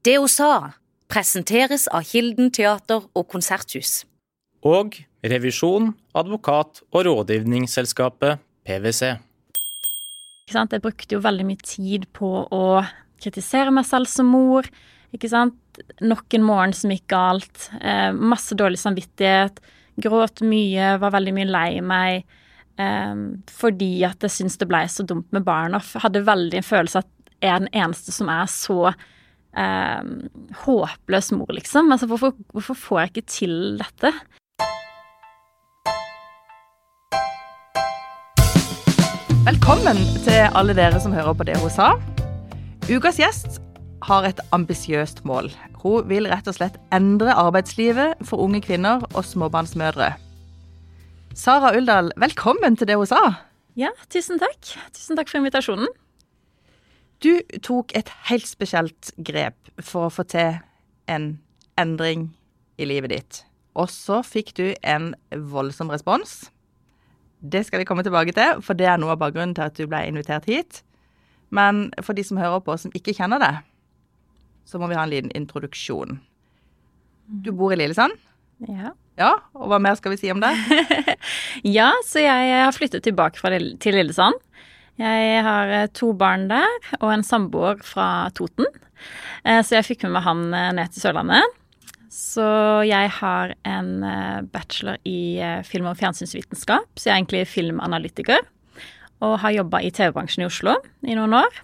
Det hun sa, presenteres av Kilden teater og konserthus. Og revisjon, advokat og rådgivningsselskapet PwC. Jeg brukte jo veldig mye tid på å kritisere meg selv som mor. Ikke sant? Nok en morgen som gikk galt. Eh, masse dårlig samvittighet. Gråt mye, var veldig mye lei meg. Eh, fordi at jeg syntes det ble så dumt med barna. Hadde veldig en følelse at jeg er den eneste som er så eh, håpløs mor, liksom. Altså, hvorfor, hvorfor får jeg ikke til dette? Velkommen til alle dere som hører på det hun sa. Ukas gjest har et ambisiøst mål. Hun vil rett og slett endre arbeidslivet for unge kvinner og småbarnsmødre. Sara Uldal, velkommen til det hun sa. Ja, tusen takk. Tusen takk for invitasjonen. Du tok et helt spesielt grep for å få til en endring i livet ditt. Og så fikk du en voldsom respons. Det skal vi komme tilbake til, for det er noe av bakgrunnen til at du ble invitert hit. Men for de som hører på som ikke kjenner det, så må vi ha en liten introduksjon. Du bor i Lillesand? Ja. Ja, og hva mer skal vi si om det? ja, så jeg har flyttet tilbake til Lillesand. Jeg har eh, to barn der og en samboer fra Toten. Eh, så jeg fikk med meg han eh, ned til Sørlandet. Så jeg har en bachelor i film- og fjernsynsvitenskap, så jeg er egentlig filmanalytiker. Og har jobba i TV-bransjen i Oslo i noen år.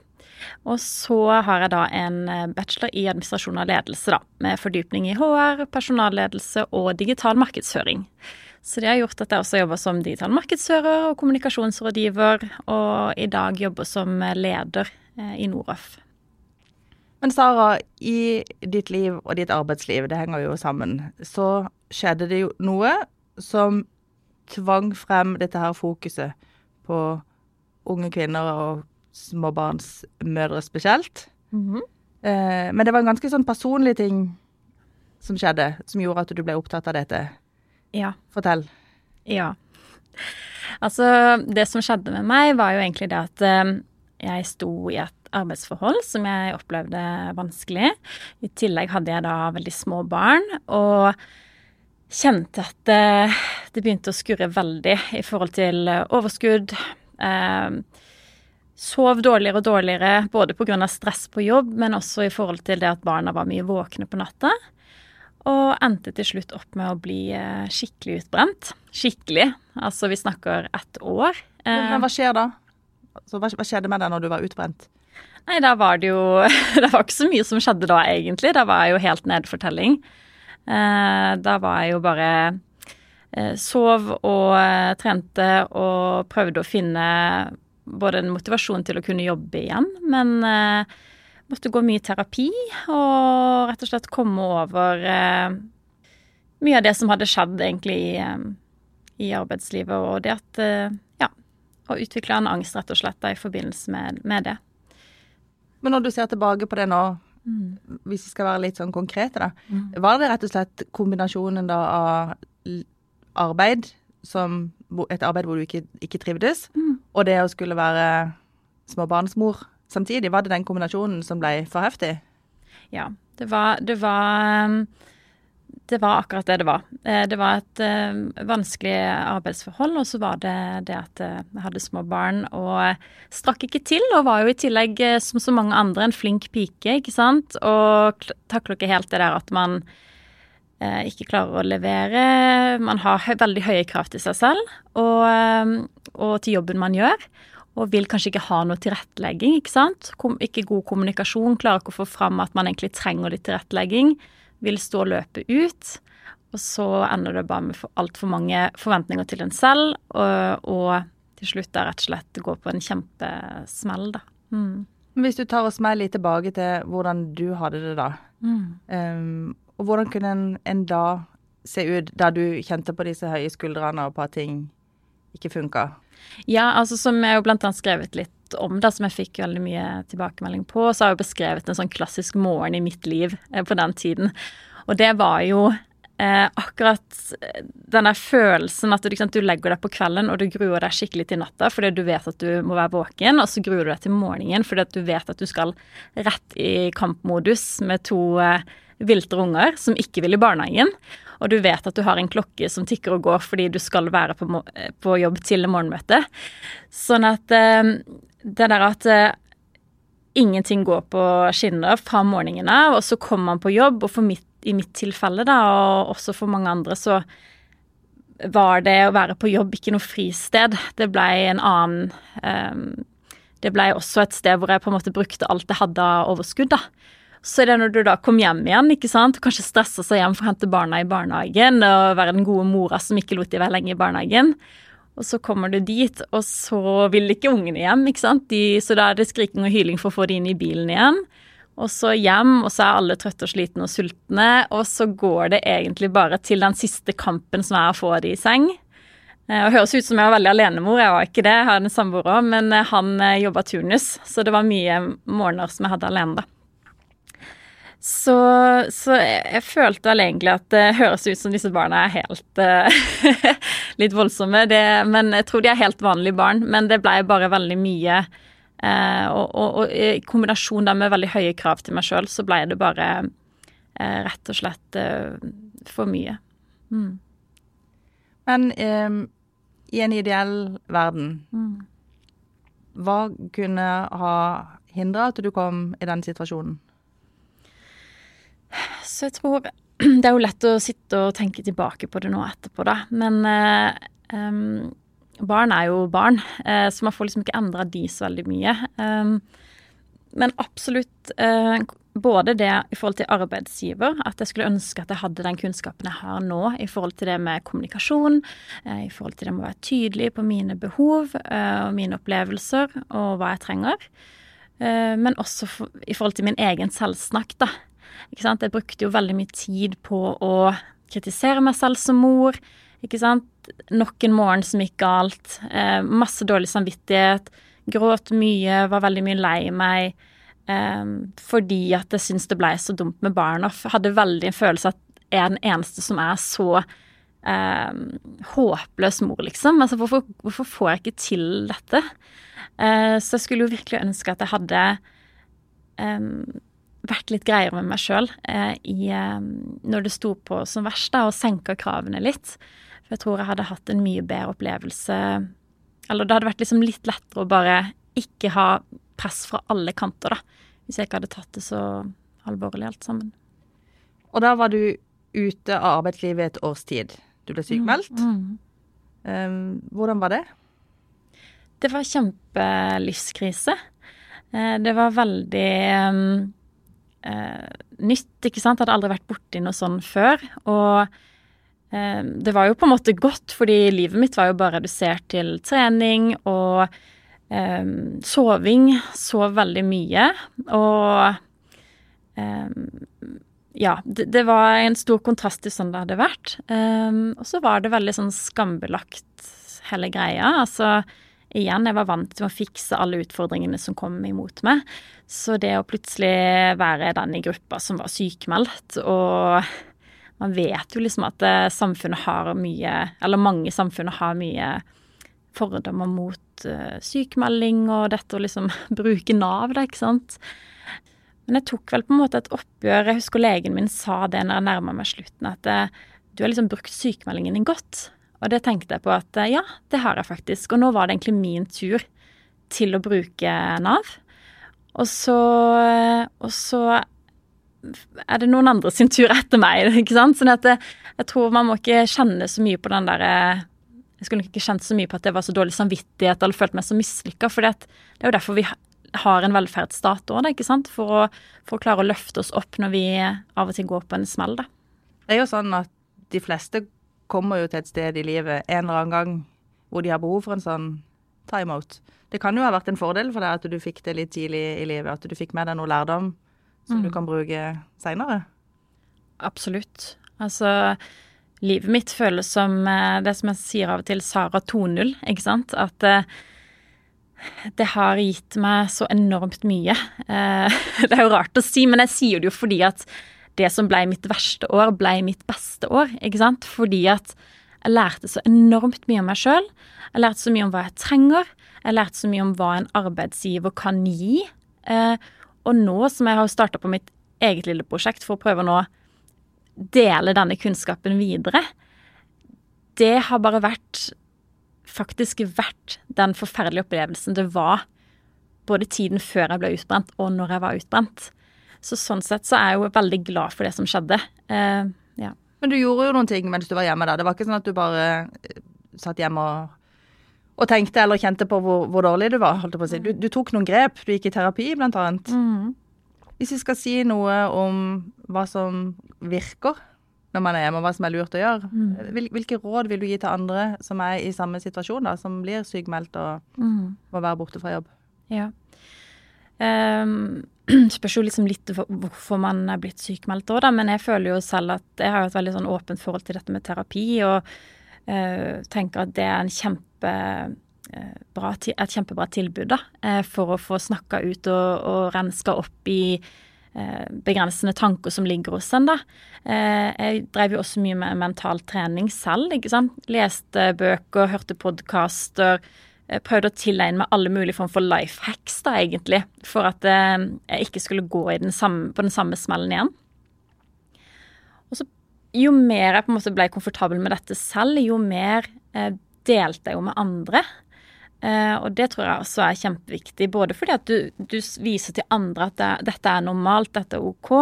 Og så har jeg da en bachelor i administrasjon og ledelse, da, med fordypning i HR, personalledelse og digital markedsføring. Så det har gjort at jeg også jobber som digital markedsfører og kommunikasjonsrådgiver, og i dag jobber som leder eh, i Noraf. Men Sara, i ditt liv og ditt arbeidsliv, det henger jo sammen, så skjedde det jo noe som tvang frem dette her fokuset på unge kvinner og småbarnsmødre spesielt. Mm -hmm. men det var en ganske sånn personlig ting som skjedde, som gjorde at du ble opptatt av dette. Ja. Fortell. Ja. Altså, det som skjedde med meg, var jo egentlig det at um, jeg sto i et arbeidsforhold som jeg opplevde vanskelig. I tillegg hadde jeg da veldig små barn, og kjente at det, det begynte å skurre veldig i forhold til overskudd. Eh, sov dårligere og dårligere, både pga. stress på jobb, men også i forhold til det at barna var mye våkne på natta. Og endte til slutt opp med å bli eh, skikkelig utbrent. Skikkelig. Altså, vi snakker ett år. Men, men hva skjer da? Så hva, hva skjedde med deg når du var utbrent? Nei, da var det jo Det var ikke så mye som skjedde da, egentlig. Da var jeg jo helt nedfortelling. Eh, da var jeg jo bare eh, Sov og trente og prøvde å finne både en motivasjon til å kunne jobbe igjen, men eh, måtte gå mye terapi og rett og slett komme over eh, mye av det som hadde skjedd egentlig i, eh, i arbeidslivet, og det at eh, ja, å utvikle en angst rett og slett da, i forbindelse med, med, det. Men når du ser tilbake på det nå, mm. hvis vi skal være litt sånn konkrete, da. Mm. Var det rett og slett kombinasjonen da av arbeid som et arbeid hvor du ikke, ikke trivdes, mm. og det å skulle være småbarnsmor samtidig. Var det den kombinasjonen som ble for heftig? Ja, det var, det var, um, det var akkurat det det var. Eh, det var et uh, vanskelig arbeidsforhold, og så var det det at uh, jeg hadde små barn og strakk ikke til. Og var jo i tillegg, som så mange andre, en flink pike, ikke sant. Og takler ikke helt det der at man Eh, ikke klarer å levere. Man har veldig høye krav til seg selv og, eh, og, til jobben man gjør. Og vil kanskje ikke ha noe tilrettelegging, ikke sant. Kom, ikke god kommunikasjon, klarer ikke å få fram at man egentlig trenger litt tilrettelegging. Vil stå og løpe ut. Og så ender det bare med altfor mange forventninger til en selv, og, og til slutt da rett og slett gå på en kjempesmell, da. Mm. Hvis du tar oss med litt tilbake til hvordan du hadde det da. Mm. Um, og hvordan kunne en, en da se ut da du kjente på disse høye skuldrene og på at ting ikke funka? Ja, altså som jeg jo blant annet skrevet litt om, da, som jeg fikk veldig mye tilbakemelding på, så har jeg jo beskrevet en sånn klassisk morgen i mitt liv eh, på den tiden. Og det var jo eh, akkurat denne følelsen at du, liksom, du, legger deg på kvelden og du gruer deg skikkelig til natta fordi du vet at du må være våken, og så gruer du deg til morgenen fordi du vet at du skal rett i kampmodus med to eh, viltre unger som ikke vil i barnehagen. Og du vet at du har en klokke som tikker og går fordi du skal være på, på jobb til morgenmøtet. Sånn at eh, det der at eh, ingenting går på skinner fra morgenen av, og så kommer man på jobb, og mitt, i mitt tilfelle, da, og også for mange andre, så var det å være på jobb ikke noe fristed. Det blei en annen um, Det ble også et sted hvor jeg på en måte brukte alt jeg hadde av overskudd, da. Så er det når du da kom hjem igjen, ikke sant, kanskje stressa seg hjem for å hente barna i barnehagen og være den gode mora som ikke lot de være lenge i barnehagen. Og så kommer du dit, og så vil ikke ungene hjem, ikke sant. De, så da er det skriking og hyling for å få de inn i bilen igjen. Og så hjem, og så er alle trøtte og slitne og sultne. Og så går det egentlig bare til den siste kampen som er å få de i seng. Det høres ut som jeg var veldig alenemor, jeg var ikke det, jeg har en samboer òg, men eh, han eh, jobba turnus, så det var mye morgener som jeg hadde alene, da. Så, så jeg, jeg, følte vel egentlig at det høres ut som disse barna er helt uh, Litt voldsomme, det, men jeg tror de er helt vanlige barn. Men det ble bare veldig mye. Uh, og, og, og, i kombinasjon med veldig høye krav til meg sjøl, så ble det bare uh, rett og slett for mye. Mm. Men um, i en ideell verden, mm. hva kunne ha hindra at du kom i den situasjonen? Så jeg tror Det er jo lett å sitte og tenke tilbake på det nå etterpå, da. Men um, barn er jo barn, eh, så man får liksom ikke endra de så veldig mye. Um, men absolutt eh, både det i forhold til arbeidsgiver, at jeg skulle ønske at jeg hadde den kunnskapen jeg har nå i forhold til det med kommunikasjon, i forhold til det med å være tydelig på mine behov eh, og mine opplevelser og hva jeg trenger. Men også i forhold til min egen selvsnakk, da. Ikke sant? Jeg brukte jo veldig mye tid på å kritisere meg selv som mor. Ikke sant? Nok en morgen som gikk galt. Eh, masse dårlig samvittighet. Gråt mye, var veldig mye lei meg. Eh, fordi at jeg syntes det blei så dumt med barn. Og hadde veldig en følelse at jeg er den eneste som er så eh, håpløs mor, liksom. Altså, hvorfor, hvorfor, får jeg ikke til dette? Eh, så jeg skulle jo virkelig ønske at jeg hadde eh, vært litt greiere med meg sjøl eh, eh, når det sto på som verst, da, og senka kravene litt. For jeg tror jeg hadde hatt en mye bedre opplevelse Eller det hadde vært liksom litt lettere å bare ikke ha press fra alle kanter, da. Hvis jeg ikke hadde tatt det så alvorlig alt sammen. Og da var du ute av arbeidslivet et års tid. Du ble sykemeldt. Mm, mm. Um, hvordan var det? Det var kjempelivskrise. Eh, det var veldig um, eh, nytt, ikke sant. Hadde aldri vært borti noe sånn før. Og eh, det var jo på en måte godt, fordi livet mitt var jo bare redusert til trening og eh, soving. Sov veldig mye. Og eh, ja, det, det, var en stor kontrast til sånn det hadde vært. Um, og så var det veldig sånn skambelagt, hele greia. Altså igjen, jeg var vant til å fikse alle utfordringene som kom imot meg. Så det å plutselig være den i gruppa som var sykemeldt, og man vet jo liksom at eh, samfunnet har mye, eller mange samfunn har mye fordommer mot uh, sykemelding og dette å liksom bruke Nav, da, ikke sant. Men jeg tok vel på en måte et oppgjør. Jeg husker legen min sa det når jeg nærma meg slutten, at uh, du har liksom brukt sykemeldingen din godt. Og det tenkte jeg på at ja, det har jeg faktisk. Og nå var det egentlig min tur til å bruke Nav. Og så, og så er det noen andre sin tur etter meg, ikke sant. Sånn at jeg, jeg tror man må ikke kjenne så mye på den derre Jeg skulle nok ikke kjent så mye på at det var så dårlig samvittighet eller følt meg så mislykka, for det er jo derfor vi har en velferdsstat òg, ikke sant. For å, for å klare å løfte oss opp når vi av og til går på en smell, da. Det er jo sånn at de fleste kommer jo til et sted i livet en eller annen gang hvor de har behov for en sånn timeout. Det kan jo ha vært en fordel for deg at du fikk det litt tidlig i livet, at du fikk med deg noe lærdom som mm. du kan bruke seinere. Absolutt. Altså, livet mitt føles som eh, det som jeg sier av og til, Sara 2.0, ikke sant? At uh, det har gitt meg så enormt mye. Uh, det er jo rart å si, men jeg sier det jo fordi at det som ble mitt verste år, ble mitt beste år. ikke sant? Fordi at jeg lærte så enormt mye om meg sjøl. Jeg lærte så mye om hva jeg trenger. Jeg lærte så mye om hva en arbeidsgiver kan gi. Eh, og nå som jeg har starta på mitt eget lille prosjekt for å prøve å nå dele denne kunnskapen videre, det har bare vært faktisk vært den forferdelige opplevelsen det var både tiden før jeg ble utbrent og når jeg var utbrent. Så sånn sett så er jeg jo veldig glad for det som skjedde. Uh, ja. Men du gjorde jo noen ting mens du var hjemme da. Det var ikke sånn at du bare eh, satt hjemme og, og tenkte eller kjente på hvor, hvor, dårlig du var. holdt jeg på å si. Du, du, tok noen grep. Du gikk i terapi, blant annet. Mm. Hvis vi skal si noe om hva som virker når man er hjemme, og hva som er lurt å gjøre, mm. hvilke råd vil du gi til andre som er i samme situasjon, da, som blir sykmeldt og mm. må være borte fra jobb? Ja. Um, spørs jo liksom litt hvorfor man er blitt sykmeldt òg, da. Men jeg føler jo selv at jeg har et veldig sånn åpent forhold til dette med terapi, og uh, tenker at det er kjempe uh, bra, et kjempebra tilbud da, uh, for å få snakka ut og, og renska opp i begrensende tanker som ligger hos en. da. Jeg drev jo også mye med mental trening selv. ikke sant? Leste bøker, hørte podkaster Eh, prøvde å tilegne meg alle mulige form for life hacks, da, egentlig, for at eh, jeg ikke skulle gå den samme, på den samme smellen igjen. Og så jo mer jeg på en måte ble komfortabel med dette selv, jo mer eh, delte jeg jo med andre. Eh, og det tror jeg også er kjempeviktig, både fordi at du, du viser til andre at det, dette er normalt, dette er OK,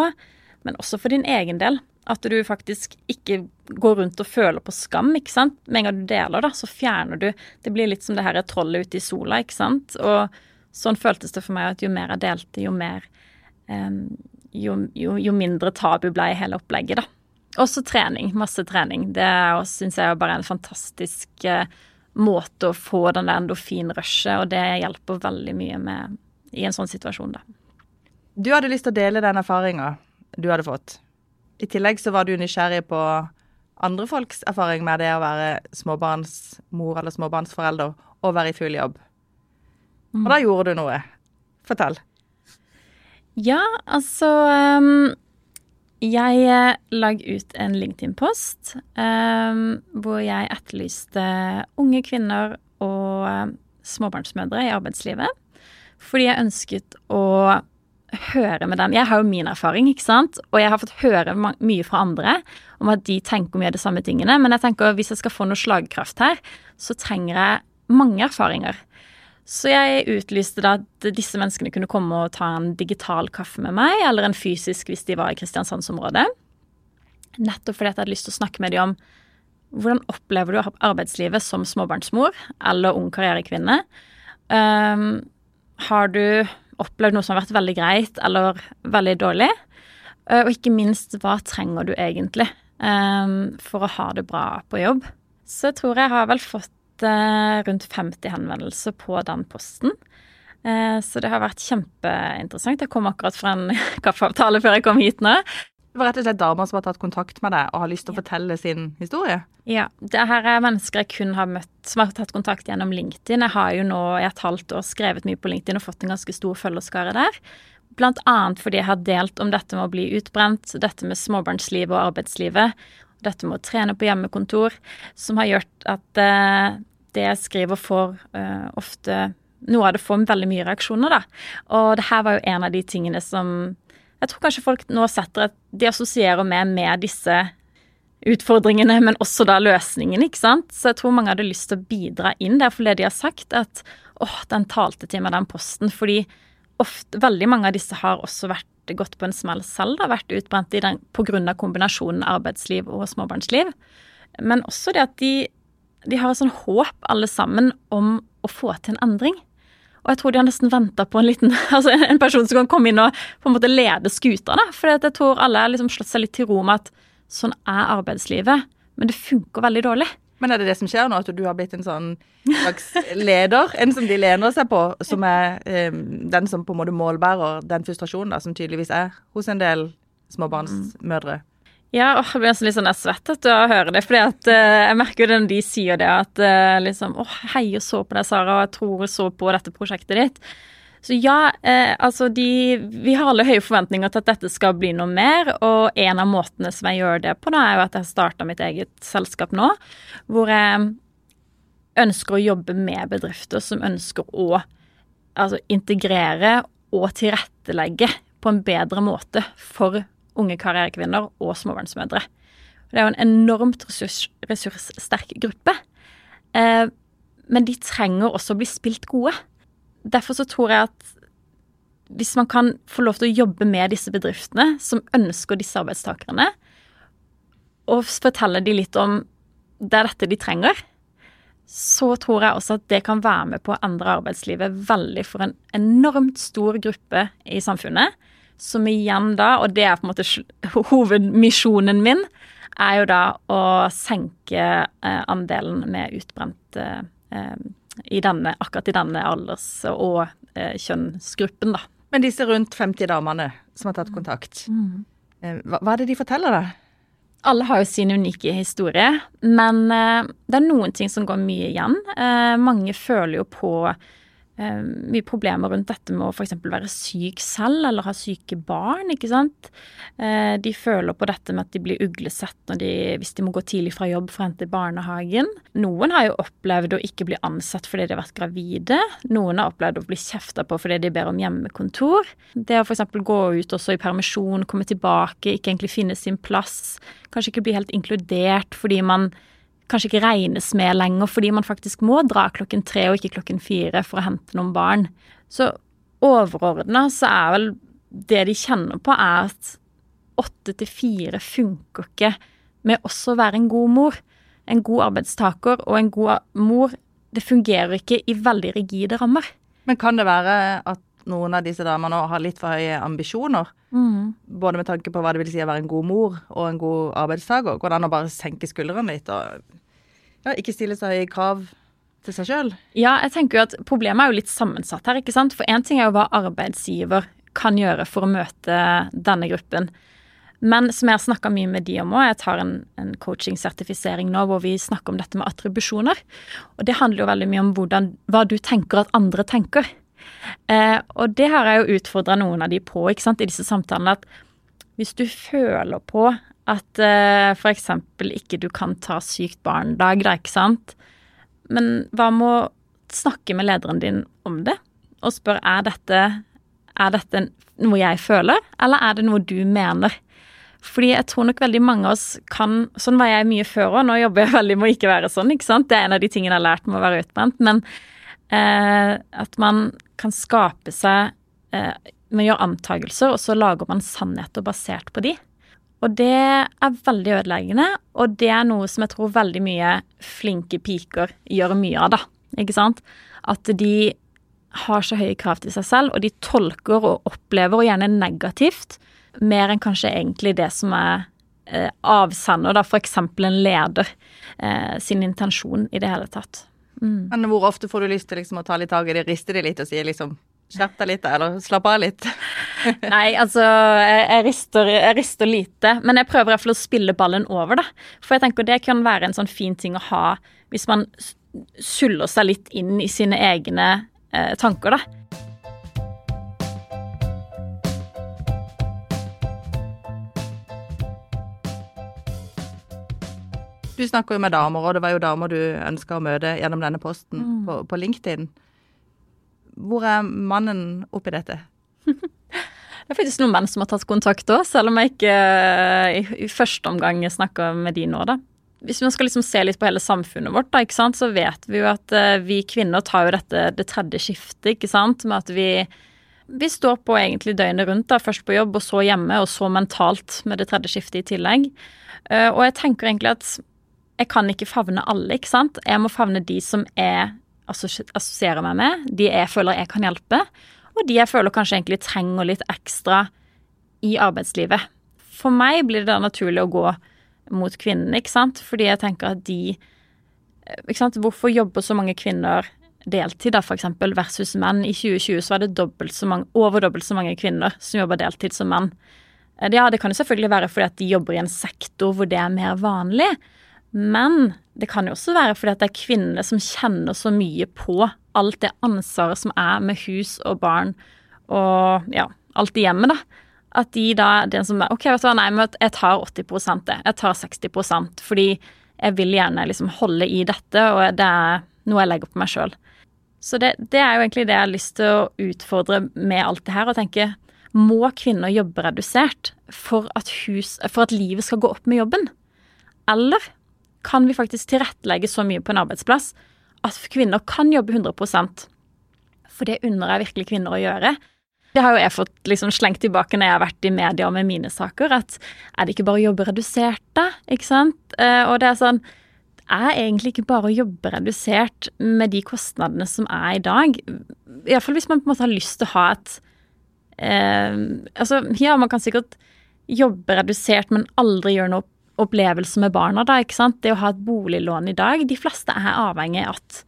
men også for din egen del. At du faktisk ikke går rundt og føler på skam, ikke sant. Med en gang du deler, da, så fjerner du Det blir litt som det her trollet ute i sola, ikke sant. Og sånn føltes det for meg at jo mer jeg delte, jo mer um, jo, jo, jo, mindre tabu ble hele opplegget, da. Også trening. Masse trening. Det syns jeg er bare en fantastisk uh, måte å få den der endorfinrushet, og det hjelper veldig mye med i en sånn situasjon, da. Du hadde lyst til å dele den erfaringa du hadde fått. I tillegg så var du nysgjerrig på andre folks erfaring med det å være småbarnsmor eller småbarnsforelder og være i full jobb. Og da gjorde du noe. Fortell. Ja, altså um, Jeg lagde ut en LinkedIn-post um, hvor jeg etterlyste unge kvinner og um, småbarnsmødre i arbeidslivet. Fordi jeg ønsket å høre med den Jeg har jo min erfaring, ikke sant, og jeg har fått høre mye fra andre om at de tenker mye av de samme tingene, men jeg tenker hvis jeg skal få noe slagkraft her, så trenger jeg mange erfaringer. Så jeg utlyste da at disse menneskene kunne komme og ta en digital kaffe med meg, eller en fysisk hvis de var i Kristiansandsområdet. Nettopp fordi jeg hadde lyst til å snakke med dem om hvordan opplever du arbeidslivet som småbarnsmor eller ung karrierekvinne. Um, har du opplevd noe som har vært veldig greit eller veldig dårlig. Eh, og ikke minst, hva trenger du egentlig um, for å ha det bra på jobb? Så jeg tror jeg har vel fått uh, rundt 50 henvendelser på den posten. Uh, så det har vært kjempeinteressant. Jeg kom akkurat fra en kaffeavtale før jeg kom hit nå. Det var rett og slett damer som har tatt kontakt med deg og har lyst til å fortelle sin historie? Ja. Det her er mennesker jeg kun har møtt som har tatt kontakt gjennom LinkedIn. Jeg har jo nå i et halvt år skrevet mye på LinkedIn og fått en ganske stor følgerskare der. Blant annet fordi jeg har delt om dette med å bli utbrent, dette med småbarnslivet og arbeidslivet, dette med å trene på hjemmekontor, som har gjort at uh, det jeg skriver får uh, ofte Noe av det får veldig mye reaksjoner, da. Og det her var jo en av de tingene som jeg tror kanskje folk nå setter at De assosierer med med disse utfordringene, men også da løsningene, ikke sant. Så jeg tror mange hadde lyst til å bidra inn der, for det de har sagt, at åh, den talte til meg, den posten. Fordi ofte, veldig mange av disse har også vært gått på en smell selv, da, vært utbrent i den, av kombinasjonen arbeidsliv og småbarnsliv. Men også det at de, de har et sånn håp, alle sammen, om å få til en endring. Og jeg tror de har nesten venta på en liten, altså en person som kan komme inn og på en måte lede skuta. For jeg tror alle har liksom slått seg litt til ro med at sånn er arbeidslivet. Men det funker veldig dårlig. Men er det det som skjer nå, at du har blitt en sånn slags leder? En som de lener seg på, som er um, den som på en måte målbærer den frustrasjonen da, som tydeligvis er hos en del småbarnsmødre? Ja, åh, jeg blir litt sånn svett av å høre det. fordi at uh, jeg merker jo det når de sier det, at uh, liksom åh, heier så på deg, Sara, og jeg tror så på dette prosjektet ditt. Så ja, eh, altså de Vi har alle høye forventninger til at dette skal bli noe mer, og en av måtene som jeg gjør det på, da, er jo at jeg starta mitt eget selskap nå, hvor jeg ønsker å jobbe med bedrifter som ønsker å altså, integrere og tilrettelegge på en bedre måte for unge karrierekvinner og småbarnsmødre. Det er jo en enormt ressurs, ressurssterk gruppe. Eh, men de trenger også å bli spilt gode. Derfor så tror jeg at hvis man kan få lov til å jobbe med disse bedriftene som ønsker disse arbeidstakerne, og fortelle de litt om det er dette de trenger, så tror jeg også at det kan være med på å endre arbeidslivet veldig for en enormt stor gruppe i samfunnet. Som igjen da, og det er på en måte hovedmisjonen min, er jo da å senke eh, andelen med utbrent eh, i denne, akkurat i denne alders- og eh, kjønnsgruppen, da. Men disse rundt 50 damene som har tatt kontakt, mm. hva, hva, er det de forteller, da? Alle har jo sin unike historie, men eh, det er noen ting som går mye igjen. Eh, mange føler jo på eh, mye problemer rundt dette med å f.eks. være syk selv eller ha syke barn. ikke sant? Eh, de føler på dette med at de blir uglesett de, hvis de må gå tidlig fra jobb for å hente i barnehagen. Noen har jo opplevd å ikke bli ansatt fordi de har vært gravide. Noen har opplevd å bli kjefta på fordi de ber om hjemmekontor. Det å f.eks. gå ut også i permisjon, komme tilbake, ikke egentlig finne sin plass. Kanskje ikke bli helt inkludert fordi man kanskje ikke regnes med lenger fordi man faktisk må dra klokken tre og ikke klokken fire for å hente noen barn. Så overordna så er vel det de kjenner på, er at åtte til fire funker ikke med også å være en god mor. En god arbeidstaker og en god mor, det fungerer ikke i veldig rigide rammer. Men kan det være at noen av disse damene har litt for høye ambisjoner? Mm. Både med tanke på hva det vil si å være en god mor og en god arbeidstaker. Går det an å bare senke skuldrene litt og ja, ikke stille så høye krav til seg sjøl? Ja, jeg tenker jo at problemet er jo litt sammensatt her, ikke sant. For én ting er jo hva arbeidsgiver kan gjøre for å møte denne gruppen. Men som jeg har snakka mye med de om òg, jeg tar en, en coaching-sertifisering nå hvor vi snakker om dette med attribusjoner. Og det handler jo veldig mye om hvordan, hva du tenker at andre tenker. Eh, og det har jeg jo utfordra noen av de på ikke sant, i disse samtalene. At hvis du føler på at eh, f.eks. ikke du kan ta sykt barn-dag, da, ikke sant. Men hva med å snakke med lederen din om det, og spørre er dette, er dette noe jeg føler, eller er det noe du mener? Fordi jeg tror nok veldig mange av oss kan Sånn var jeg mye før òg, nå jobber jeg veldig med å ikke være sånn, ikke sant. Det er en av de tingene jeg har lært med å være utbrent. Men eh, at man kan skape seg eh, gjør å antakelser, og så lager man sannheter basert på de. Og det er veldig ødeleggende, og det er noe som jeg tror veldig mye flinke piker gjør mye av, da. Ikke sant? At de har så høye krav til seg selv, og de tolker og opplever, og gjerne negativt, mer enn kanskje egentlig det som er eh, avsender, da, f.eks. en leder eh, sin intensjon i det hele tatt. Mm. Men hvor ofte får du lyst til liksom, å ta litt tak i det, riste det litt og si liksom Skjerp deg litt, eller slapp av litt. Nei, altså jeg, jeg, rister, jeg, rister, lite. Men jeg prøver i hvert fall å spille ballen over, da. For jeg tenker det kan være en sånn fin ting å ha hvis man suller seg litt inn i sine egne eh, tanker, da. Du snakker jo med damer, og det var jo damer du ønska å møte gjennom denne posten mm. på, på LinkedIn. Hvor er mannen oppi dette? Det er faktisk noen menn som har tatt kontakt òg, selv om jeg ikke uh, i, i, første omgang snakker med de nå, da. Hvis man skal liksom se litt på hele samfunnet vårt, da, så vet vi jo at uh, vi kvinner tar jo dette det tredje skiftet, ikke sant. Med at vi, vi står på egentlig døgnet rundt, da. Først på jobb, og så hjemme, og så mentalt med det tredje skiftet i tillegg. Uh, og jeg tenker egentlig at jeg kan ikke favne alle, ikke sant. Jeg må favne de som jeg assosierer meg med, de jeg føler jeg kan hjelpe, og de jeg føler kanskje egentlig trenger litt ekstra i arbeidslivet. For meg blir det da naturlig å gå mot kvinnene, ikke sant, fordi jeg tenker at de ikke sant? Hvorfor jobber så mange kvinner deltid, da, eksempel, versus menn? I 2020 så var det dobbelt så mange, over dobbelt så mange kvinner som jobber deltid som menn. Eh, ja, det kan jo selvfølgelig være fordi at de jobber i en sektor hvor det er mer vanlig, men det kan jo også være fordi at det er kvinnene som kjenner så mye på alt det ansvaret som er med hus og barn og ja, alt i hjemmet, da. At de da, den som er OK, vet du hva, nei, men jeg tar 80 det. Jeg tar 60% fordi jeg vil gjerne liksom holde i dette, og det er noe jeg legger på meg sjøl. Så det, det, er jo egentlig det jeg har lyst til å utfordre med alt det her, og tenke må kvinner jobbe redusert for at, hus, for at livet skal gå opp med jobben? Eller kan vi faktisk tilrettelegge så mye på en arbeidsplass at kvinner kan jobbe 100% For det unner jeg virkelig kvinner å gjøre. Det har jo jeg fått liksom slengt tilbake når jeg har vært i media med mine saker, at er det ikke bare å jobbe redusert, da? Ikke sant? Eh, og det er sånn er egentlig ikke bare å jobbe redusert med de kostnadene som er i dag. Iallfall hvis man på en måte har lyst til å ha et eh, Altså, ja, man kan sikkert jobbe redusert, men aldri gjøre noe opplevelse med barna, da, ikke sant. Det å ha et boliglån i dag. De fleste er avhengig av at,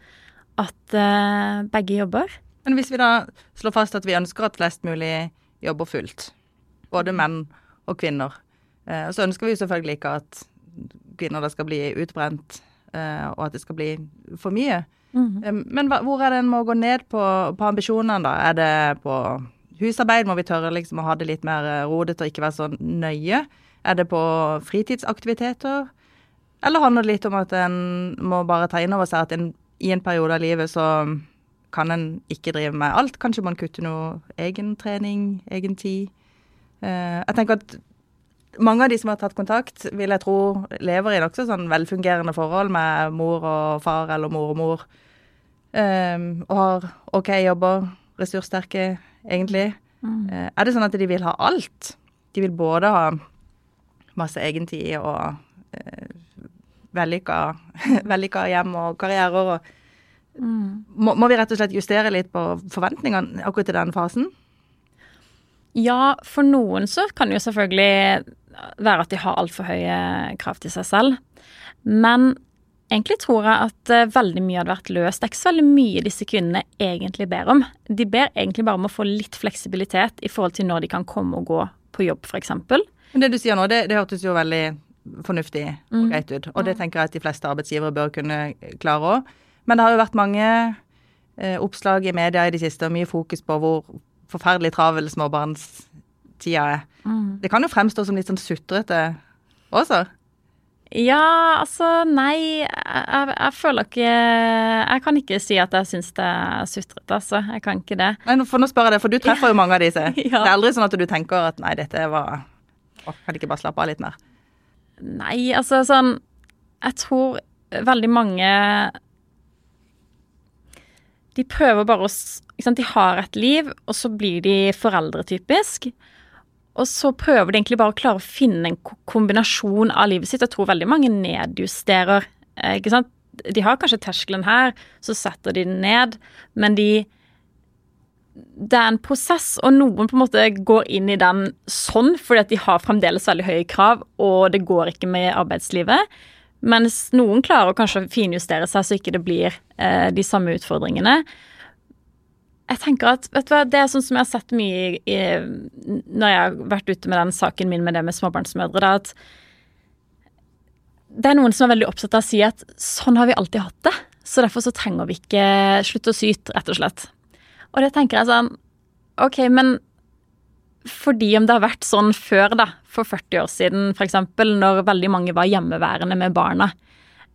at uh, begge jobber. Men hvis vi da slår fast at vi ønsker at flest mulig jobber fullt, både menn og kvinner, uh, så ønsker vi selvfølgelig ikke at kvinner da skal bli utbrent, uh, og at det skal bli for mye. Mm. Men hvor er det en må gå ned på, på ambisjonene, da? Er det på husarbeid? Må vi tørre liksom å ha det litt mer rodete og ikke være så nøye? Er det på fritidsaktiviteter? Eller handler det litt om at en må bare ta inn over seg at en, i en periode av livet så kan en ikke drive med alt? Kanskje man kutter noe egen trening, egen tid? Uh, jeg tenker at mange av de som har tatt kontakt, vil jeg tro lever i nokså sånn velfungerende forhold med mor og far eller mor og mor. Um, og har OK jobber, ressurssterke, egentlig. Mm. Uh, er det sånn at de vil ha alt? De vil både ha masse egentid og eh, vellykka, hjem og karrierer og mm. må, må vi rett og slett justere litt på forventningene akkurat i den fasen? Ja, for noen så kan det jo selvfølgelig være at de har altfor høye krav til seg selv. Men egentlig tror jeg at uh, veldig mye hadde vært løst. Det er ikke så veldig mye disse kvinnene egentlig ber om. De ber egentlig bare om å få litt fleksibilitet i forhold til når de kan komme og gå på jobb, f.eks. Det du sier nå, det, det hørtes jo veldig fornuftig og mm. greit ut. Og det tenker jeg at de fleste arbeidsgivere bør kunne klare òg. Men det har jo vært mange eh, oppslag i media i det siste og mye fokus på hvor forferdelig travel småbarnstida er. Mm. Det kan jo fremstå som litt sånn sutrete også? Ja, altså nei. Jeg, jeg, føler ikke Jeg kan ikke si at jeg syns det er sutrete, altså. Jeg kan ikke det. Nei, for nå spør jeg deg, for du treffer jo mange av disse. ja. Det er aldri sånn at du tenker at nei, dette var Kan de ikke bare slappe av litt mer? Nei, altså sånn Jeg tror veldig mange de prøver bare å De har et liv, og så blir de foreldre, typisk. Og så prøver de egentlig bare å klare å finne en kombinasjon av livet sitt. Jeg tror veldig mange nedjusterer. Eh, ikke sant? De har kanskje terskelen her, så setter de den ned, men de det er en prosess, og noen på en måte går inn i den sånn fordi at de har fremdeles veldig høye krav, og det går ikke med arbeidslivet. Mens noen klarer å kanskje finjustere seg så ikke det blir eh, de samme utfordringene. Jeg tenker at, vet du hva, Det er sånn som jeg har sett mye i, når jeg har vært ute med den saken min med det med småbarnsmødre. Da, at det er noen som er veldig opptatt av å si at sånn har vi alltid hatt det. Så derfor så trenger vi ikke slutte å syte, rett og slett. Og det tenker jeg sånn OK, men fordi om det har vært sånn før, da, for 40 år siden f.eks., når veldig mange var hjemmeværende med barna,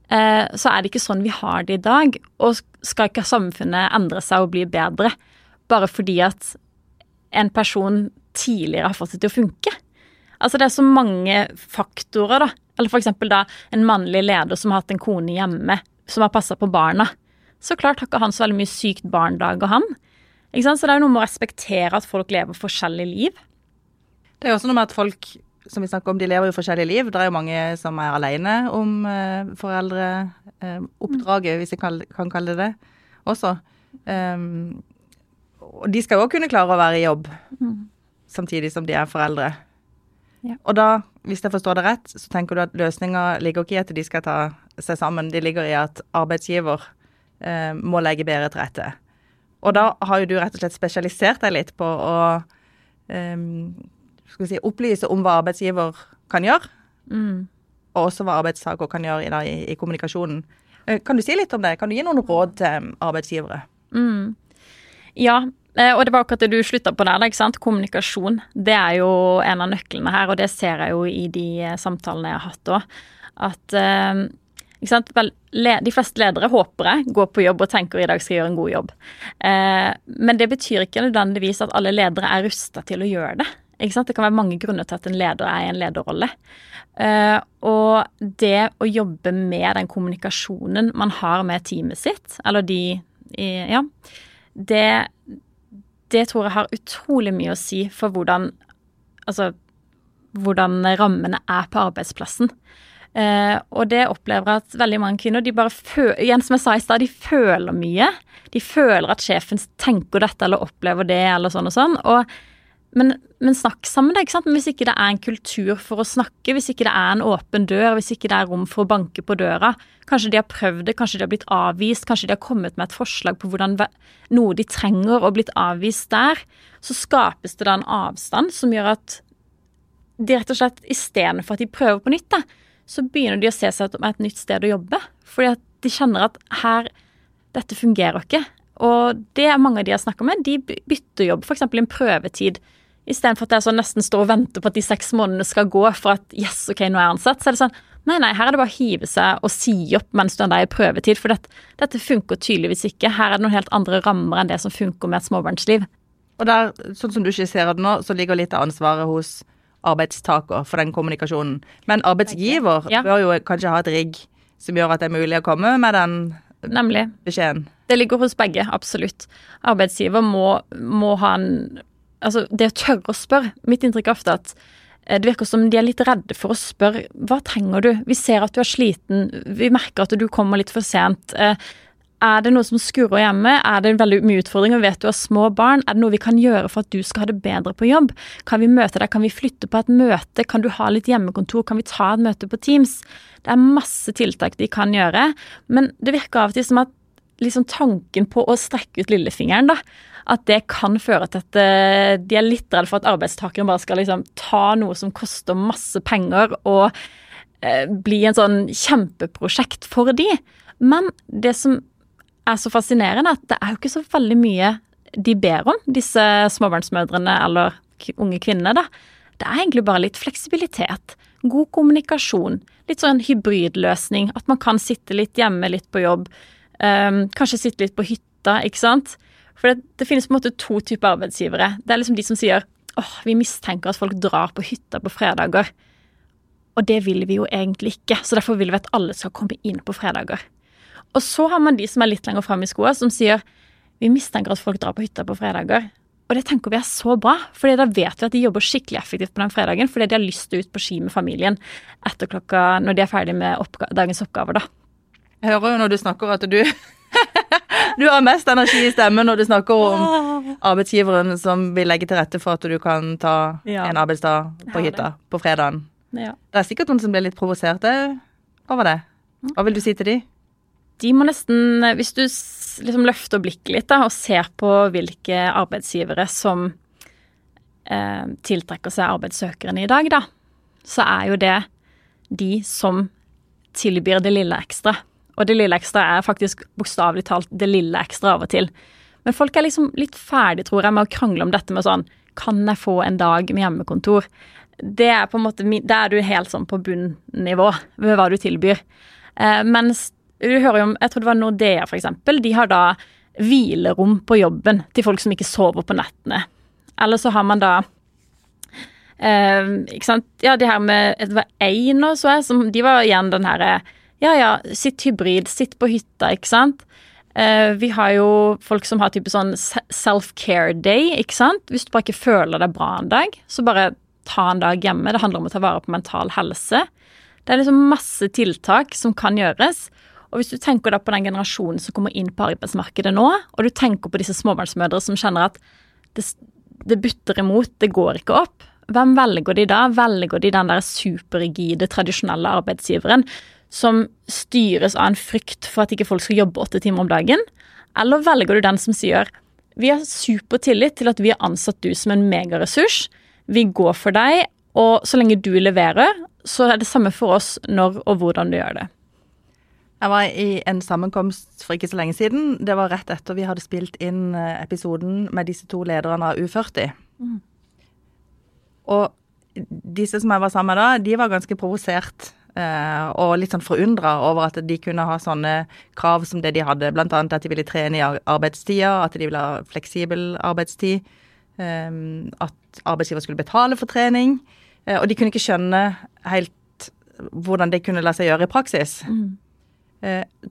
eh, så er det ikke sånn vi har det i dag. Og skal ikke samfunnet endre seg og bli bedre bare fordi at en person tidligere har fått det til å funke? Altså det er så mange faktorer, da. Eller f.eks. da en mannlig leder som har hatt en kone hjemme, som har passa på barna. Så klart har ikke han så veldig mye sykt barndag, og han. Så det er jo noe med å respektere at folk lever forskjellige liv. Det er også noe med at folk som vi snakker om, de lever jo forskjellige liv. Det er jo mange som er alene om eh, foreldreoppdraget, eh, hvis jeg kan, kan, kalle det det, også. Um, og de skal jo også kunne klare å være i jobb mm. samtidig som de er foreldre. Ja. Og da, hvis jeg forstår det rett, så tenker du at løsninga ligger ikke i at de skal ta seg sammen, de ligger i at arbeidsgiver eh, må legge bedre til rette. Og da har jo du rett og slett spesialisert deg litt på å um, si, opplyse om hva arbeidsgiver kan gjøre, mm. og også hva arbeidstaker kan gjøre i, da, i, i, kommunikasjonen. Eh, kan du si litt om det? Kan du gi noen råd til arbeidsgivere? Ja, eh, og det var akkurat det du slutta på der. da, ikke sant? Kommunikasjon. Det er jo en av nøklene her, og det ser jeg jo i de eh, samtalene jeg har hatt òg. At eh, sant? Vel, de fleste ledere, håper jeg, går på jobb og tenker i dag skal jeg gjøre en god jobb. Eh, men det betyr ikke nødvendigvis at alle ledere er rusta til å gjøre det. Det kan være mange grunner til at en leder er i en lederrolle. Eh, og det å jobbe med den kommunikasjonen man har med teamet sitt, eller de Ja. Det, det tror jeg har utrolig mye å si for hvordan Altså hvordan rammene er på arbeidsplassen. Eh, og det opplever jeg at veldig mange kvinner de bare føler, igjen som jeg sa i sted, de føler mye. De føler at sjefen tenker dette eller opplever det eller sånn og sånn. Og men, men, snakk sammen, ikke sant? Men hvis ikke det er en kultur for å snakke, hvis ikke det er en åpen dør, hvis ikke det er rom for å banke på døra Kanskje de har prøvd det, kanskje de har blitt avvist, kanskje de har kommet med et forslag på hvordan noe de trenger og blitt avvist der. Så skapes det da en avstand som gjør at de rett og slett istedenfor at de prøver på nytt, da, så begynner de å se seg om et nytt sted å jobbe. Fordi at de kjenner at her Dette fungerer ikke. Og det er mange av de jeg snakker med, de bytter jobb, f.eks. en prøvetid Istedenfor at jeg sånn nesten står og venter på at de seks månedene skal gå for at yes, ok, nå er jeg ansatt. Så er det sånn nei, nei, her er det bare å hive seg og si opp mens du er i prøvetid. For dette, dette funker tydeligvis ikke. Her er det noen helt andre rammer enn det som funker med et småbarnsliv. Og der, sånn som du skisserer det nå, så ligger litt av ansvaret hos arbeidstaker for den kommunikasjonen. Men arbeidsgiver ja. bør jo kanskje ha et rigg som gjør at det er mulig å komme med den Nemlig. beskjeden. Det ligger hos begge, absolutt. Arbeidsgiver må, må ha en altså, det å tørre å spørre Mitt inntrykk er ofte at eh, det virker som de er litt redde for å spørre hva trenger du? Vi ser at du er sliten, vi merker at du kommer litt for sent. Er det noe som skurrer hjemme? Er det veldig mye utfordringer? Vet du har små barn? Er det noe vi kan gjøre for at du skal ha det bedre på jobb? Kan vi møte deg? Kan vi flytte på et møte? Kan du ha litt hjemmekontor? Kan vi ta et møte på Teams? Det er masse tiltak de kan gjøre, men det virker av og til som at liksom tanken på å strekke ut lillefingeren, da, at det kan føre til at eh, de er litt redd for at arbeidstakeren bare skal liksom ta noe som koster masse penger, og eh, bli en sånn kjempeprosjekt for de. Men det som er så fascinerende, at det er jo ikke så veldig mye de ber om, disse småbarnsmødrene eller unge kvinnene, da. Det er egentlig bare litt fleksibilitet. God kommunikasjon. Litt sånn hybridløsning. At man kan sitte litt hjemme, litt på jobb. Um, kanskje sitte litt på hytta, ikke sant. For det, det, finnes på en måte to typer arbeidsgivere. Det er liksom de som sier åh, vi mistenker at folk drar på hytta på fredager. Og det vil vi jo egentlig ikke, så derfor vil vi at alle skal komme inn på fredager. Og så har man de som er litt lenger fram i skoa, som sier vi mistenker at folk drar på hytta på fredager. Og det tenker vi er så bra, for da vet vi at de jobber skikkelig effektivt på den fredagen fordi de har lyst til å ut på ski med familien etter klokka når de er ferdig med oppga dagens oppgaver, da. Jeg hører jo når du snakker at du du har mest energi i stemmen når du snakker om arbeidsgiveren som vil legge til rette for at du kan ta ja. en arbeidsdag på hytta på fredagen. Ja. Det er sikkert noen som blir litt provosert over det. Hva vil du si til de? De må nesten, hvis du liksom løfter blikket litt da, og ser på hvilke arbeidsgivere som eh, tiltrekker seg arbeidssøkerne i dag, da, så er jo det de som tilbyr det lille ekstra. Og det lille ekstra er faktisk bokstavelig talt det lille ekstra av og til. Men folk er liksom litt ferdig, tror jeg, med å krangle om dette med sånn Kan jeg få en dag med hjemmekontor? Det er på en måte, Da er du helt sånn på bunnivå ved hva du tilbyr. Eh, mens du hører jo om Jeg tror det var Nordea, eksempel. De har da hvilerom på jobben til folk som ikke sover på nettene. Eller så har man da eh, Ikke sant. Ja, de her med Det var Einar, så jeg, som De var igjen den herre ja ja, sitt hybrid, sitt på hytta, ikke sant. Eh, vi har jo folk som har type sånn self-care day, ikke sant. Hvis du bare ikke føler deg bra en dag, så bare ta en dag hjemme. Det handler om å ta vare på mental helse. Det er liksom masse tiltak som kan gjøres. Og hvis du tenker da på den generasjonen som kommer inn på arbeidsmarkedet nå, og du tenker på disse småbarnsmødre som kjenner at det, det butter imot, det går ikke opp, hvem velger de da? Velger de den der superrigide, tradisjonelle arbeidsgiveren som styres av en frykt for at ikke folk skal jobbe åtte timer om dagen? Eller velger du den som sier vi har supertillit til at vi har ansatt du som en megaressurs, vi går for deg, og så lenge du leverer, så er det samme for oss når og hvordan du gjør det. Jeg var i en sammenkomst for ikke så lenge siden. Det var rett etter vi hadde spilt inn eh, episoden med disse to lederne av U40. Og disse som jeg var sammen med da, de var ganske provosert eh, og litt sånn forundra over at de kunne ha sånne krav som det de hadde. Blant annet at de ville trene i ar- arbeidstida, at de ville ha fleksibel arbeidstid. eh, at arbeidsgiver skulle betale for trening. eh, og de kunne ikke skjønne helt hvordan det kunne la seg gjøre i praksis. Eh,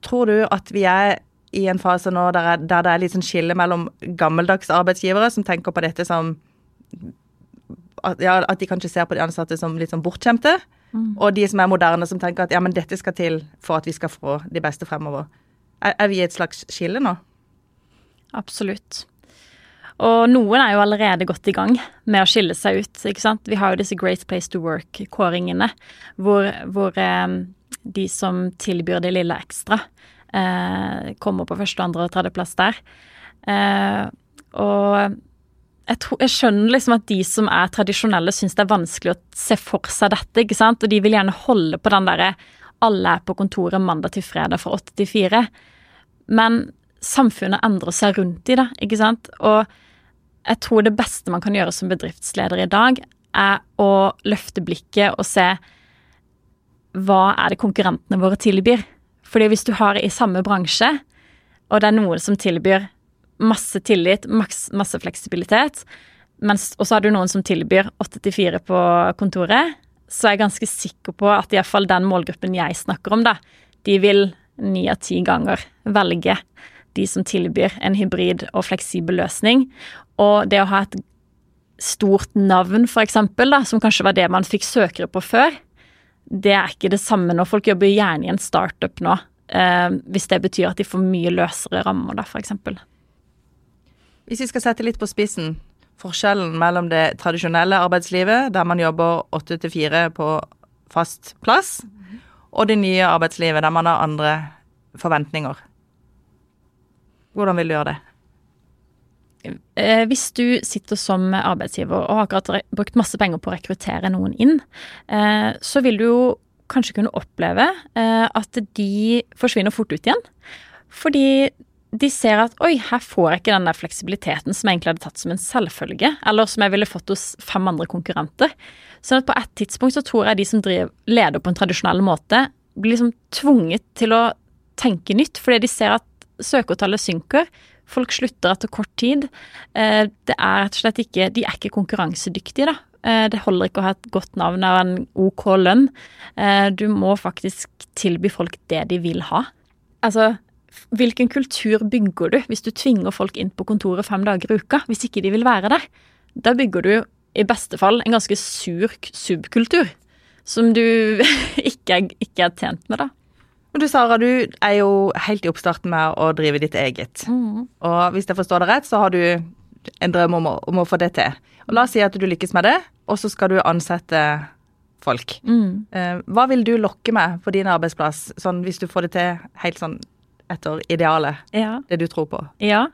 tror du at vi er i en fase nå der, er, der det er litt sånn skille mellom gammeldags arbeidsgivere som tenker på dette som at, ja, at de kanskje ser på de ansatte som litt sånn bortskjemte, og de som er moderne, som tenker at ja, men dette skal til for at vi skal få de beste fremover. Er, er vi i et slags skille nå? Absolutt. Og noen er jo allerede godt i gang med å skille seg ut. ikke sant? Vi har jo disse Great Place to Work-kåringene, hvor, hvor eh, de som tilbyr det lille ekstra, eh, kommer på første, andre og tredjeplass der. Eh, og jeg, tror, jeg skjønner liksom at de som er tradisjonelle, syns det er vanskelig å se for seg dette, ikke sant? Og de vil gjerne holde på den derre alle er på kontoret mandag til fredag fra 8 til 4. Men samfunnet endrer seg rundt i det, ikke sant? Og jeg tror det beste man kan gjøre som bedriftsleder i dag, er å løfte blikket og se hva er det konkurrentene våre tilbyr. Fordi hvis du har i samme bransje, og det er noen som tilbyr masse tillit, masse fleksibilitet, og så har du noen som tilbyr åtte til fire på kontoret, så er jeg ganske sikker på at iallfall den målgruppen jeg snakker om, da, de vil ni av ti ganger velge de som tilbyr en hybrid og fleksibel løsning. Og det å ha et stort navn, eksempel, som kanskje var det man fikk søkere på før, det er ikke det samme nå. Folk jobber gjerne i en startup nå, eh, hvis det betyr at de får mye løsere rammer, da, eksempel. Hvis vi skal sette litt på spissen, forskjellen mellom det tradisjonelle arbeidslivet, der man jobber åtte til fire på fast plass, og det nye arbeidslivet, der man har andre forventninger. Hvordan vil du gjøre det? Eh, hvis du sitter som arbeidsgiver og har akkurat brukt masse penger på å rekruttere noen inn, eh, så vil du jo kanskje kunne oppleve eh, at de forsvinner fort ut igjen. Fordi de ser at oi, her får jeg ikke den der fleksibiliteten som jeg egentlig hadde tatt som en selvfølge, eller som jeg ville fått hos fem andre konkurrenter. Så at på et tidspunkt så tror jeg de som driver, leder på en tradisjonell måte, blir liksom tvunget til å tenke nytt, fordi de ser at søkertallet synker. Folk slutter etter kort tid. Eh, Det er rett og slett ikke De er ikke konkurransedyktige, da. Eh, Det holder ikke å ha et godt navn og en OK lønn. Eh, Du må faktisk tilby folk det de vil ha. Altså, hvilken kultur bygger du hvis du tvinger folk inn på kontoret fem dager i uka, hvis ikke de vil være der? Da bygger du i beste fall en ganske sur subkultur, som du ikke er, ikke er tjent med, da. Men du Sara, du er jo helt i oppstarten med å drive ditt eget. Og hvis jeg forstår det rett, så har du en drøm om å, om å få det til. Og La oss si at du lykkes med det, og så skal du ansette folk. Mm. Hva vil du lokke med på din arbeidsplass, sånn hvis du får det til helt sånn etter idealet, Ja. det du tror på? Ja.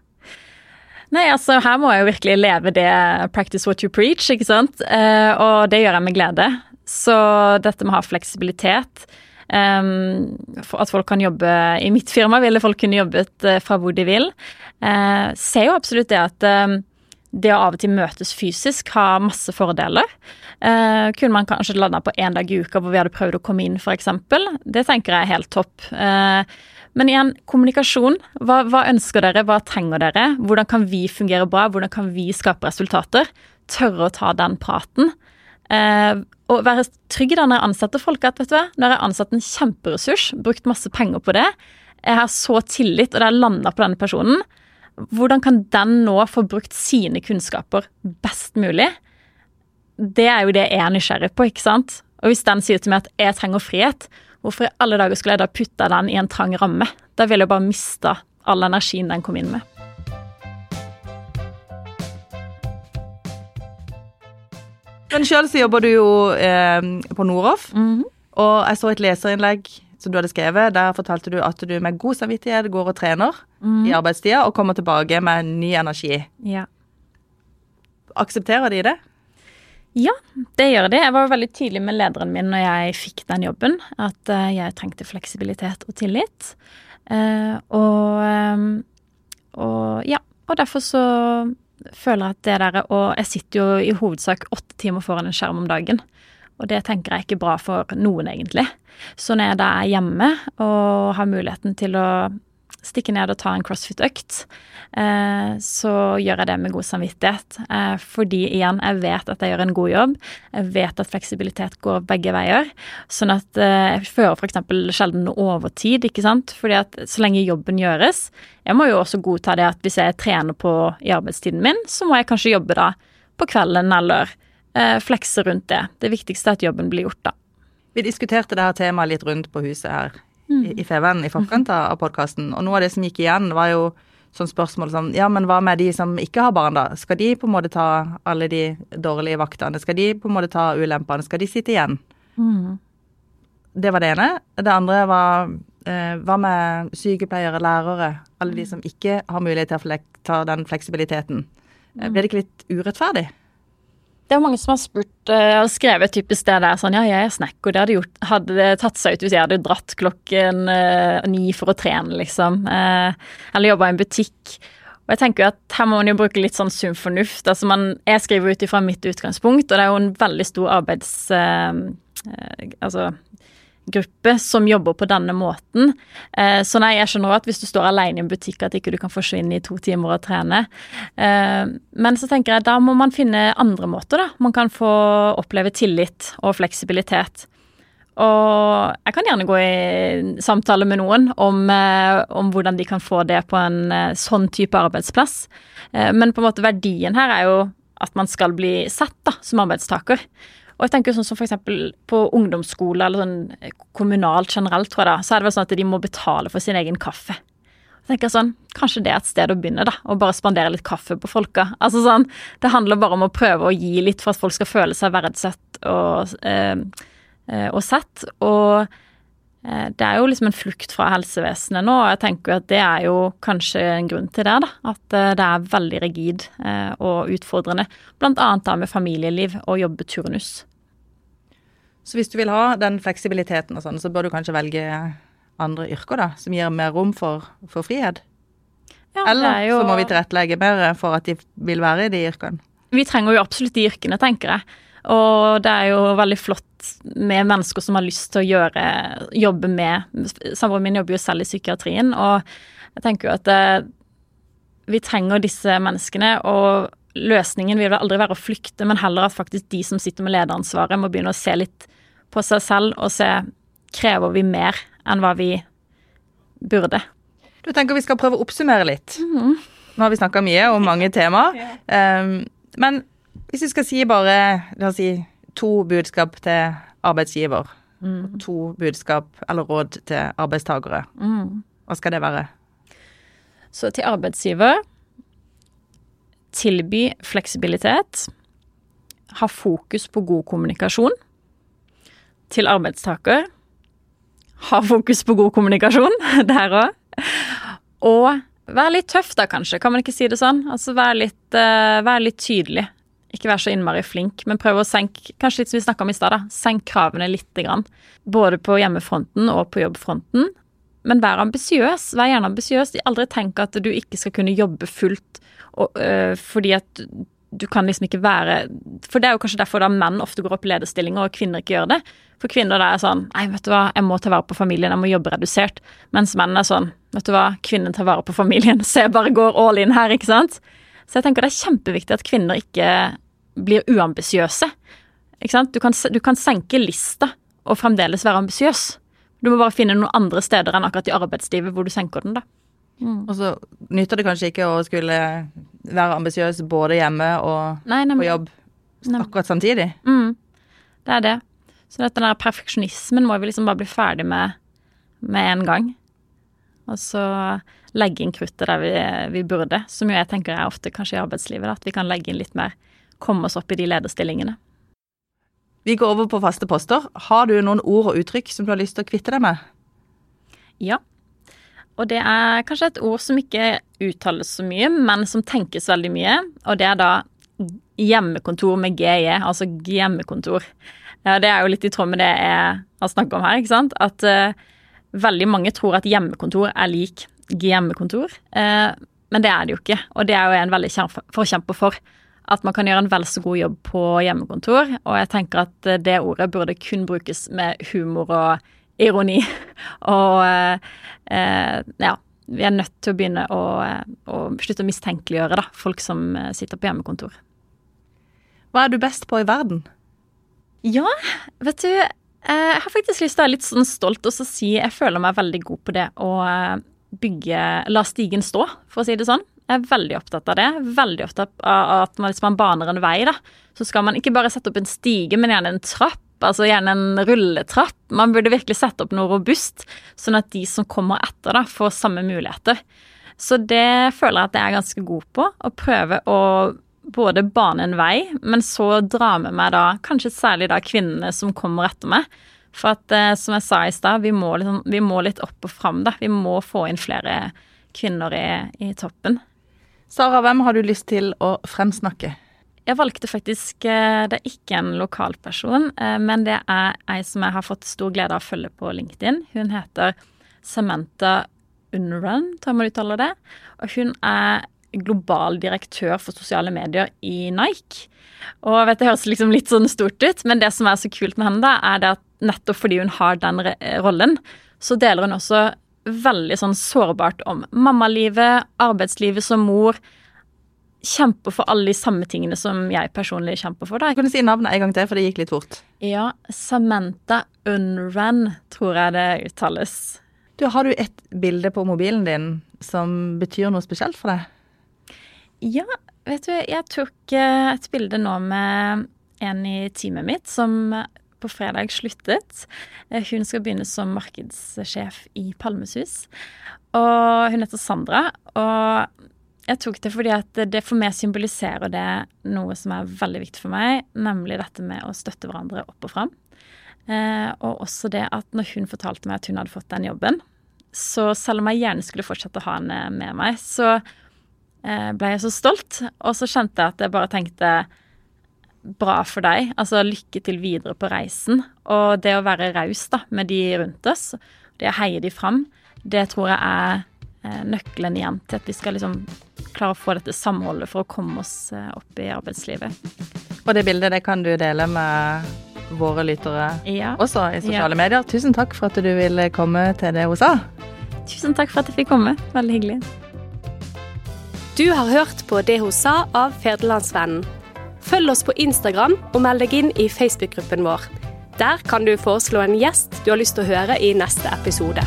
Nei, altså her må jeg jo virkelig leve det practice what you preach, ikke sant. Eh, og det gjør jeg med glede. Så dette med å ha fleksibilitet, at folk kan jobbe I mitt firma ville folk kunne jobbet eh, fra hvor de vil. Uh, ser jo absolutt det at det å av og til møtes fysisk har masse fordeler. Eh, kunne man kanskje landa på én dag i uka hvor vi hadde prøvd å komme inn, f.eks. Det tenker jeg er helt topp. Eh, men igjen, kommunikasjon. Hva, hva ønsker dere, hva trenger dere? Hvordan kan vi fungere bra, hvordan kan vi skape resultater? Tørre å ta den praten. Eh, og være trygg da når jeg ansetter folk. At vet du hva, jeg har ansatt en kjemperessurs, brukt masse penger på det, jeg har så tillit, og det har landa på denne personen, hvordan kan den nå få brukt sine kunnskaper best mulig? Det er jo det jeg er nysgjerrig på, ikke sant? Og hvis den sier til meg at jeg trenger frihet, hvorfor i alle dager skulle jeg da putta den i en trang ramme? Da ville jeg bare mista all energien den kom inn med. Men sjøl så jobber du jo eh, på Noroff, Mhm. og jeg så et leserinnlegg som du hadde skrevet. Der fortalte du at du med god samvittighet går og trener i arbeidstida og kommer tilbake med ny energi. Ja. Aksepterer de det? Ja, det gjør de. Jeg var veldig tydelig med lederen min når jeg fikk den jobben, at uh, jeg trengte fleksibilitet og tillit. Uh, og, um, og, ja, og derfor så føler at det der Og jeg sitter jo i hovedsak åtte timer foran en skjerm om dagen. Og det tenker jeg ikke bra for noen, egentlig. Så når jeg da er hjemme og har muligheten til å stikke ned og ta en crossfit-økt, eh, så gjør jeg det med god samvittighet. Eh, fordi igjen, jeg vet at jeg gjør en god jobb. Jeg vet at fleksibilitet går begge veier. Sånn at eh, jeg fører f.eks. sjelden overtid, ikke sant. Fordi at så lenge jobben gjøres Jeg må jo også godta det at hvis jeg trener på i arbeidstiden min, så må jeg kanskje jobbe da på kvelden eller flekse rundt det. Det viktigste er at jobben blir gjort, da. Vi diskuterte det her temaet litt rundt på huset her i, i Feven i forkant av podkasten. Og noe av det som gikk igjen, var jo sånn spørsmål som Ja, men hva med de som ikke har barn, da? Skal de på en måte ta alle de dårlige vaktene? Skal de på en måte ta ulempene? Skal de sitte igjen? Mm. Det var det ene. Det andre var eh, hva med sykepleiere, lærere? Alle de som ikke har mulighet til å ta den fleksibiliteten. Mm. Blir det ikke litt urettferdig? Det er mange som har spurt uh, og skrevet typisk det der sånn Ja, jeg er snekker. Det hadde, gjort, hadde tatt seg ut hvis jeg hadde dratt klokken uh, ni for å trene, liksom. Uh, eller jobba i en butikk. Og jeg tenker jo at her må man jo bruke litt sånn sunn fornuft. Altså man, jeg skriver ut ifra mitt utgangspunkt, og det er jo en veldig stor arbeids... altså gruppe som jobber på denne måten. Eh, så nei, jeg skjønner at hvis du står alene i en butikk at ikke du kan forsvinne i to timer og trene. Eh, men så tenker jeg da må man finne andre måter, da. Man kan få oppleve tillit og fleksibilitet. Og jeg kan gjerne gå i samtale med noen om, eh, om hvordan de kan få det på en sånn type arbeidsplass. Men på en måte verdien her er jo at man skal bli sett da, som arbeidstaker. Og jeg tenker sånn som f.eks. på ungdomsskole eller sånn eh, kommunalt generelt, tror jeg da, så er det vel sånn at de må betale for sin egen kaffe. Jeg tenker sånn, Kanskje det er et sted å begynne, da. Å bare spandere litt kaffe på folka. Altså sånn, Det handler bare om å prøve å gi litt for at folk skal føle seg verdsatt og, eh, eh og sett. Og det er jo liksom en flukt fra helsevesenet nå, og jeg tenker at det er jo kanskje en grunn til det. da, At eh, det er veldig rigid eh, og utfordrende. Blant annet da med familieliv og jobbeturnus. Så hvis du vil ha den fleksibiliteten og sånn, så bør du kanskje velge andre yrker, da, som gir mer rom for, for frihet? Ja, Eller jo... så må vi tilrettelegge mer for at de vil være i de yrkene? Vi trenger jo absolutt de yrkene, tenker jeg. Og det er jo veldig flott med mennesker som har lyst til å gjøre, jobbe med Samboeren min jobber jo selv i psykiatrien, og jeg tenker jo at det, eh, vi trenger disse menneskene. og Løsningen vil aldri være å flykte, men heller at faktisk de som sitter med lederansvaret, må begynne å se litt på seg selv og se krever vi mer enn hva vi burde. Du tenker vi skal prøve å oppsummere litt. Mm -hmm. Nå har vi snakka mye om mange temaer. Um, men hvis vi skal si bare la oss si, to budskap til arbeidsgiver, mm. to budskap eller råd til arbeidstakere, mm. hva skal det være? Så til arbeidsgiver tilby fleksibilitet. Ha fokus på god kommunikasjon. Til arbeidstaker ha fokus på god kommunikasjon der òg. Og vær litt tøff, da, kanskje. Kan man ikke si det sånn? Altså vær litt, uh, vær litt tydelig. Ikke vær så innmari flink, men prøv å senke kanskje litt som vi snakka om i stad, senk kravene litt. grann. Både på hjemmefronten og på jobbfronten. Men vær ambisiøs. Vær gjerne ambisiøs. Aldri tenk at du ikke skal kunne jobbe fullt og, øh, fordi at du kan liksom ikke være For det er jo kanskje derfor da menn ofte går opp i lederstillinger, og kvinner ikke gjør det. For kvinner det er sånn Nei, vet du hva, jeg må ta vare på familien, jeg må jobbe redusert. Mens menn er sånn Vet du hva, kvinnen tar vare på familien. Så jeg bare går all in her, ikke sant? Så jeg tenker det er kjempeviktig at kvinner ikke blir uambisiøse. Du kan, du kan senke lista og fremdeles være ambisiøs. Du må bare finne noen andre steder enn akkurat i arbeidslivet hvor du senker den, da. Mm. Og så nytter det kanskje ikke å skulle være ambisiøs både hjemme og nei, nei, på jobb nei. akkurat samtidig. Mm. Det er det. Så dette der perfeksjonismen må vi liksom bare bli ferdig med med en gang. Og så legge inn kruttet der vi, vi, burde, som jo jeg tenker er ofte kanskje i arbeidslivet. At vi kan legge inn litt mer, komme oss opp i de lederstillingene. Vi går over på faste poster. Har du noen ord og uttrykk som du har lyst til å kvitte deg med? Ja. Og det er kanskje et ord som ikke uttales så mye, men som tenkes veldig mye. Og det er da hjemmekontor med GE, altså hjemmekontor. Det er jo litt i tråd med det jeg har snakket om her, ikke sant. At uh, veldig mange tror at hjemmekontor er lik hjemmekontor, uh, men det er det jo ikke. Og det er jo en veldig forkjemper for. At man kan gjøre en vel så god jobb på hjemmekontor. Og jeg tenker at uh, det ordet burde kun brukes med humor og ironi. og ja, vi er nødt til å begynne å, å slutte å mistenkeliggjøre da, folk som sitter på hjemmekontor. Hva er du best på i verden? Ja, vet du. Eh, jeg har faktisk lyst til å være litt sånn stolt og så si jeg føler meg veldig god på det å eh, bygge La stigen stå, for å si det sånn. Jeg er veldig opptatt av det. Veldig opptatt av at man, hvis man baner en vei, da, så skal man ikke bare sette opp en stige, men gjerne en trapp. Altså gjerne en rulletrapp. Man burde virkelig sette opp noe robust, sånn at de som kommer etter, da, får samme muligheter. Så det føler jeg at jeg er ganske god på. Å prøve å både bane en vei, men så dra med meg da kanskje særlig da kvinnene som kommer etter meg. For at eh, som jeg sa i stad, vi, liksom, vi, må litt opp og fram, da. Vi må få inn flere kvinner i, i toppen. Sara, hvem har du lyst til å fremsnakke? Jeg valgte faktisk eh, Det er ikke en lokalperson, eh, men det er ei som jeg har fått stor glede av å følge på LinkedIn. Hun heter Samantha Unrun, tror jeg man uttaler det. Og hun er global direktør for sosiale medier i Nike. Og vet, Det høres liksom litt sånn stort ut, men det som er så kult med henne, da, er det at nettopp fordi hun har den rollen, så deler hun også veldig sånn sårbart om mammalivet, arbeidslivet som mor. Kjemper for alle de samme tingene som jeg personlig kjemper for. Da. Kan du si navnet en gang til, for det gikk litt fort? Ja, Samantha Unran, tror jeg det uttales. Du, Har du et bilde på mobilen din som betyr noe spesielt for deg? Ja, vet du, jeg tok eh, et bilde nå med en i teamet mitt som på fredag sluttet. Eh, hun skal begynne som markedssjef i Palmesus. Og hun heter Sandra. Og jeg tok det fordi at det for meg symboliserer det noe som er veldig viktig for meg, nemlig dette med å støtte hverandre opp og fram. Eh, og også det at når hun fortalte meg at hun hadde fått den jobben, så selv om jeg gjerne skulle fortsette å ha henne med meg, så Eh, ble jeg så stolt. Og så kjente jeg at jeg bare tenkte bra for deg. Altså lykke til videre på reisen. Og det å være raus da, med de rundt oss, det å heie de fram, det tror jeg er eh, nøkkelen igjen til at vi skal liksom klare å få dette samholdet for å komme oss eh, opp i arbeidslivet. Og det bildet det kan du dele med våre lyttere ja. også i sosiale ja. medier. Tusen takk for at du ville komme til det hun sa. Tusen takk for at jeg fikk komme. Veldig hyggelig. Du har hørt på Det hun sa av Federlandsvennen. Følg oss på Instagram og meld deg inn i Facebook-gruppen vår. Der kan du foreslå en gjest du har lyst til å høre i neste episode.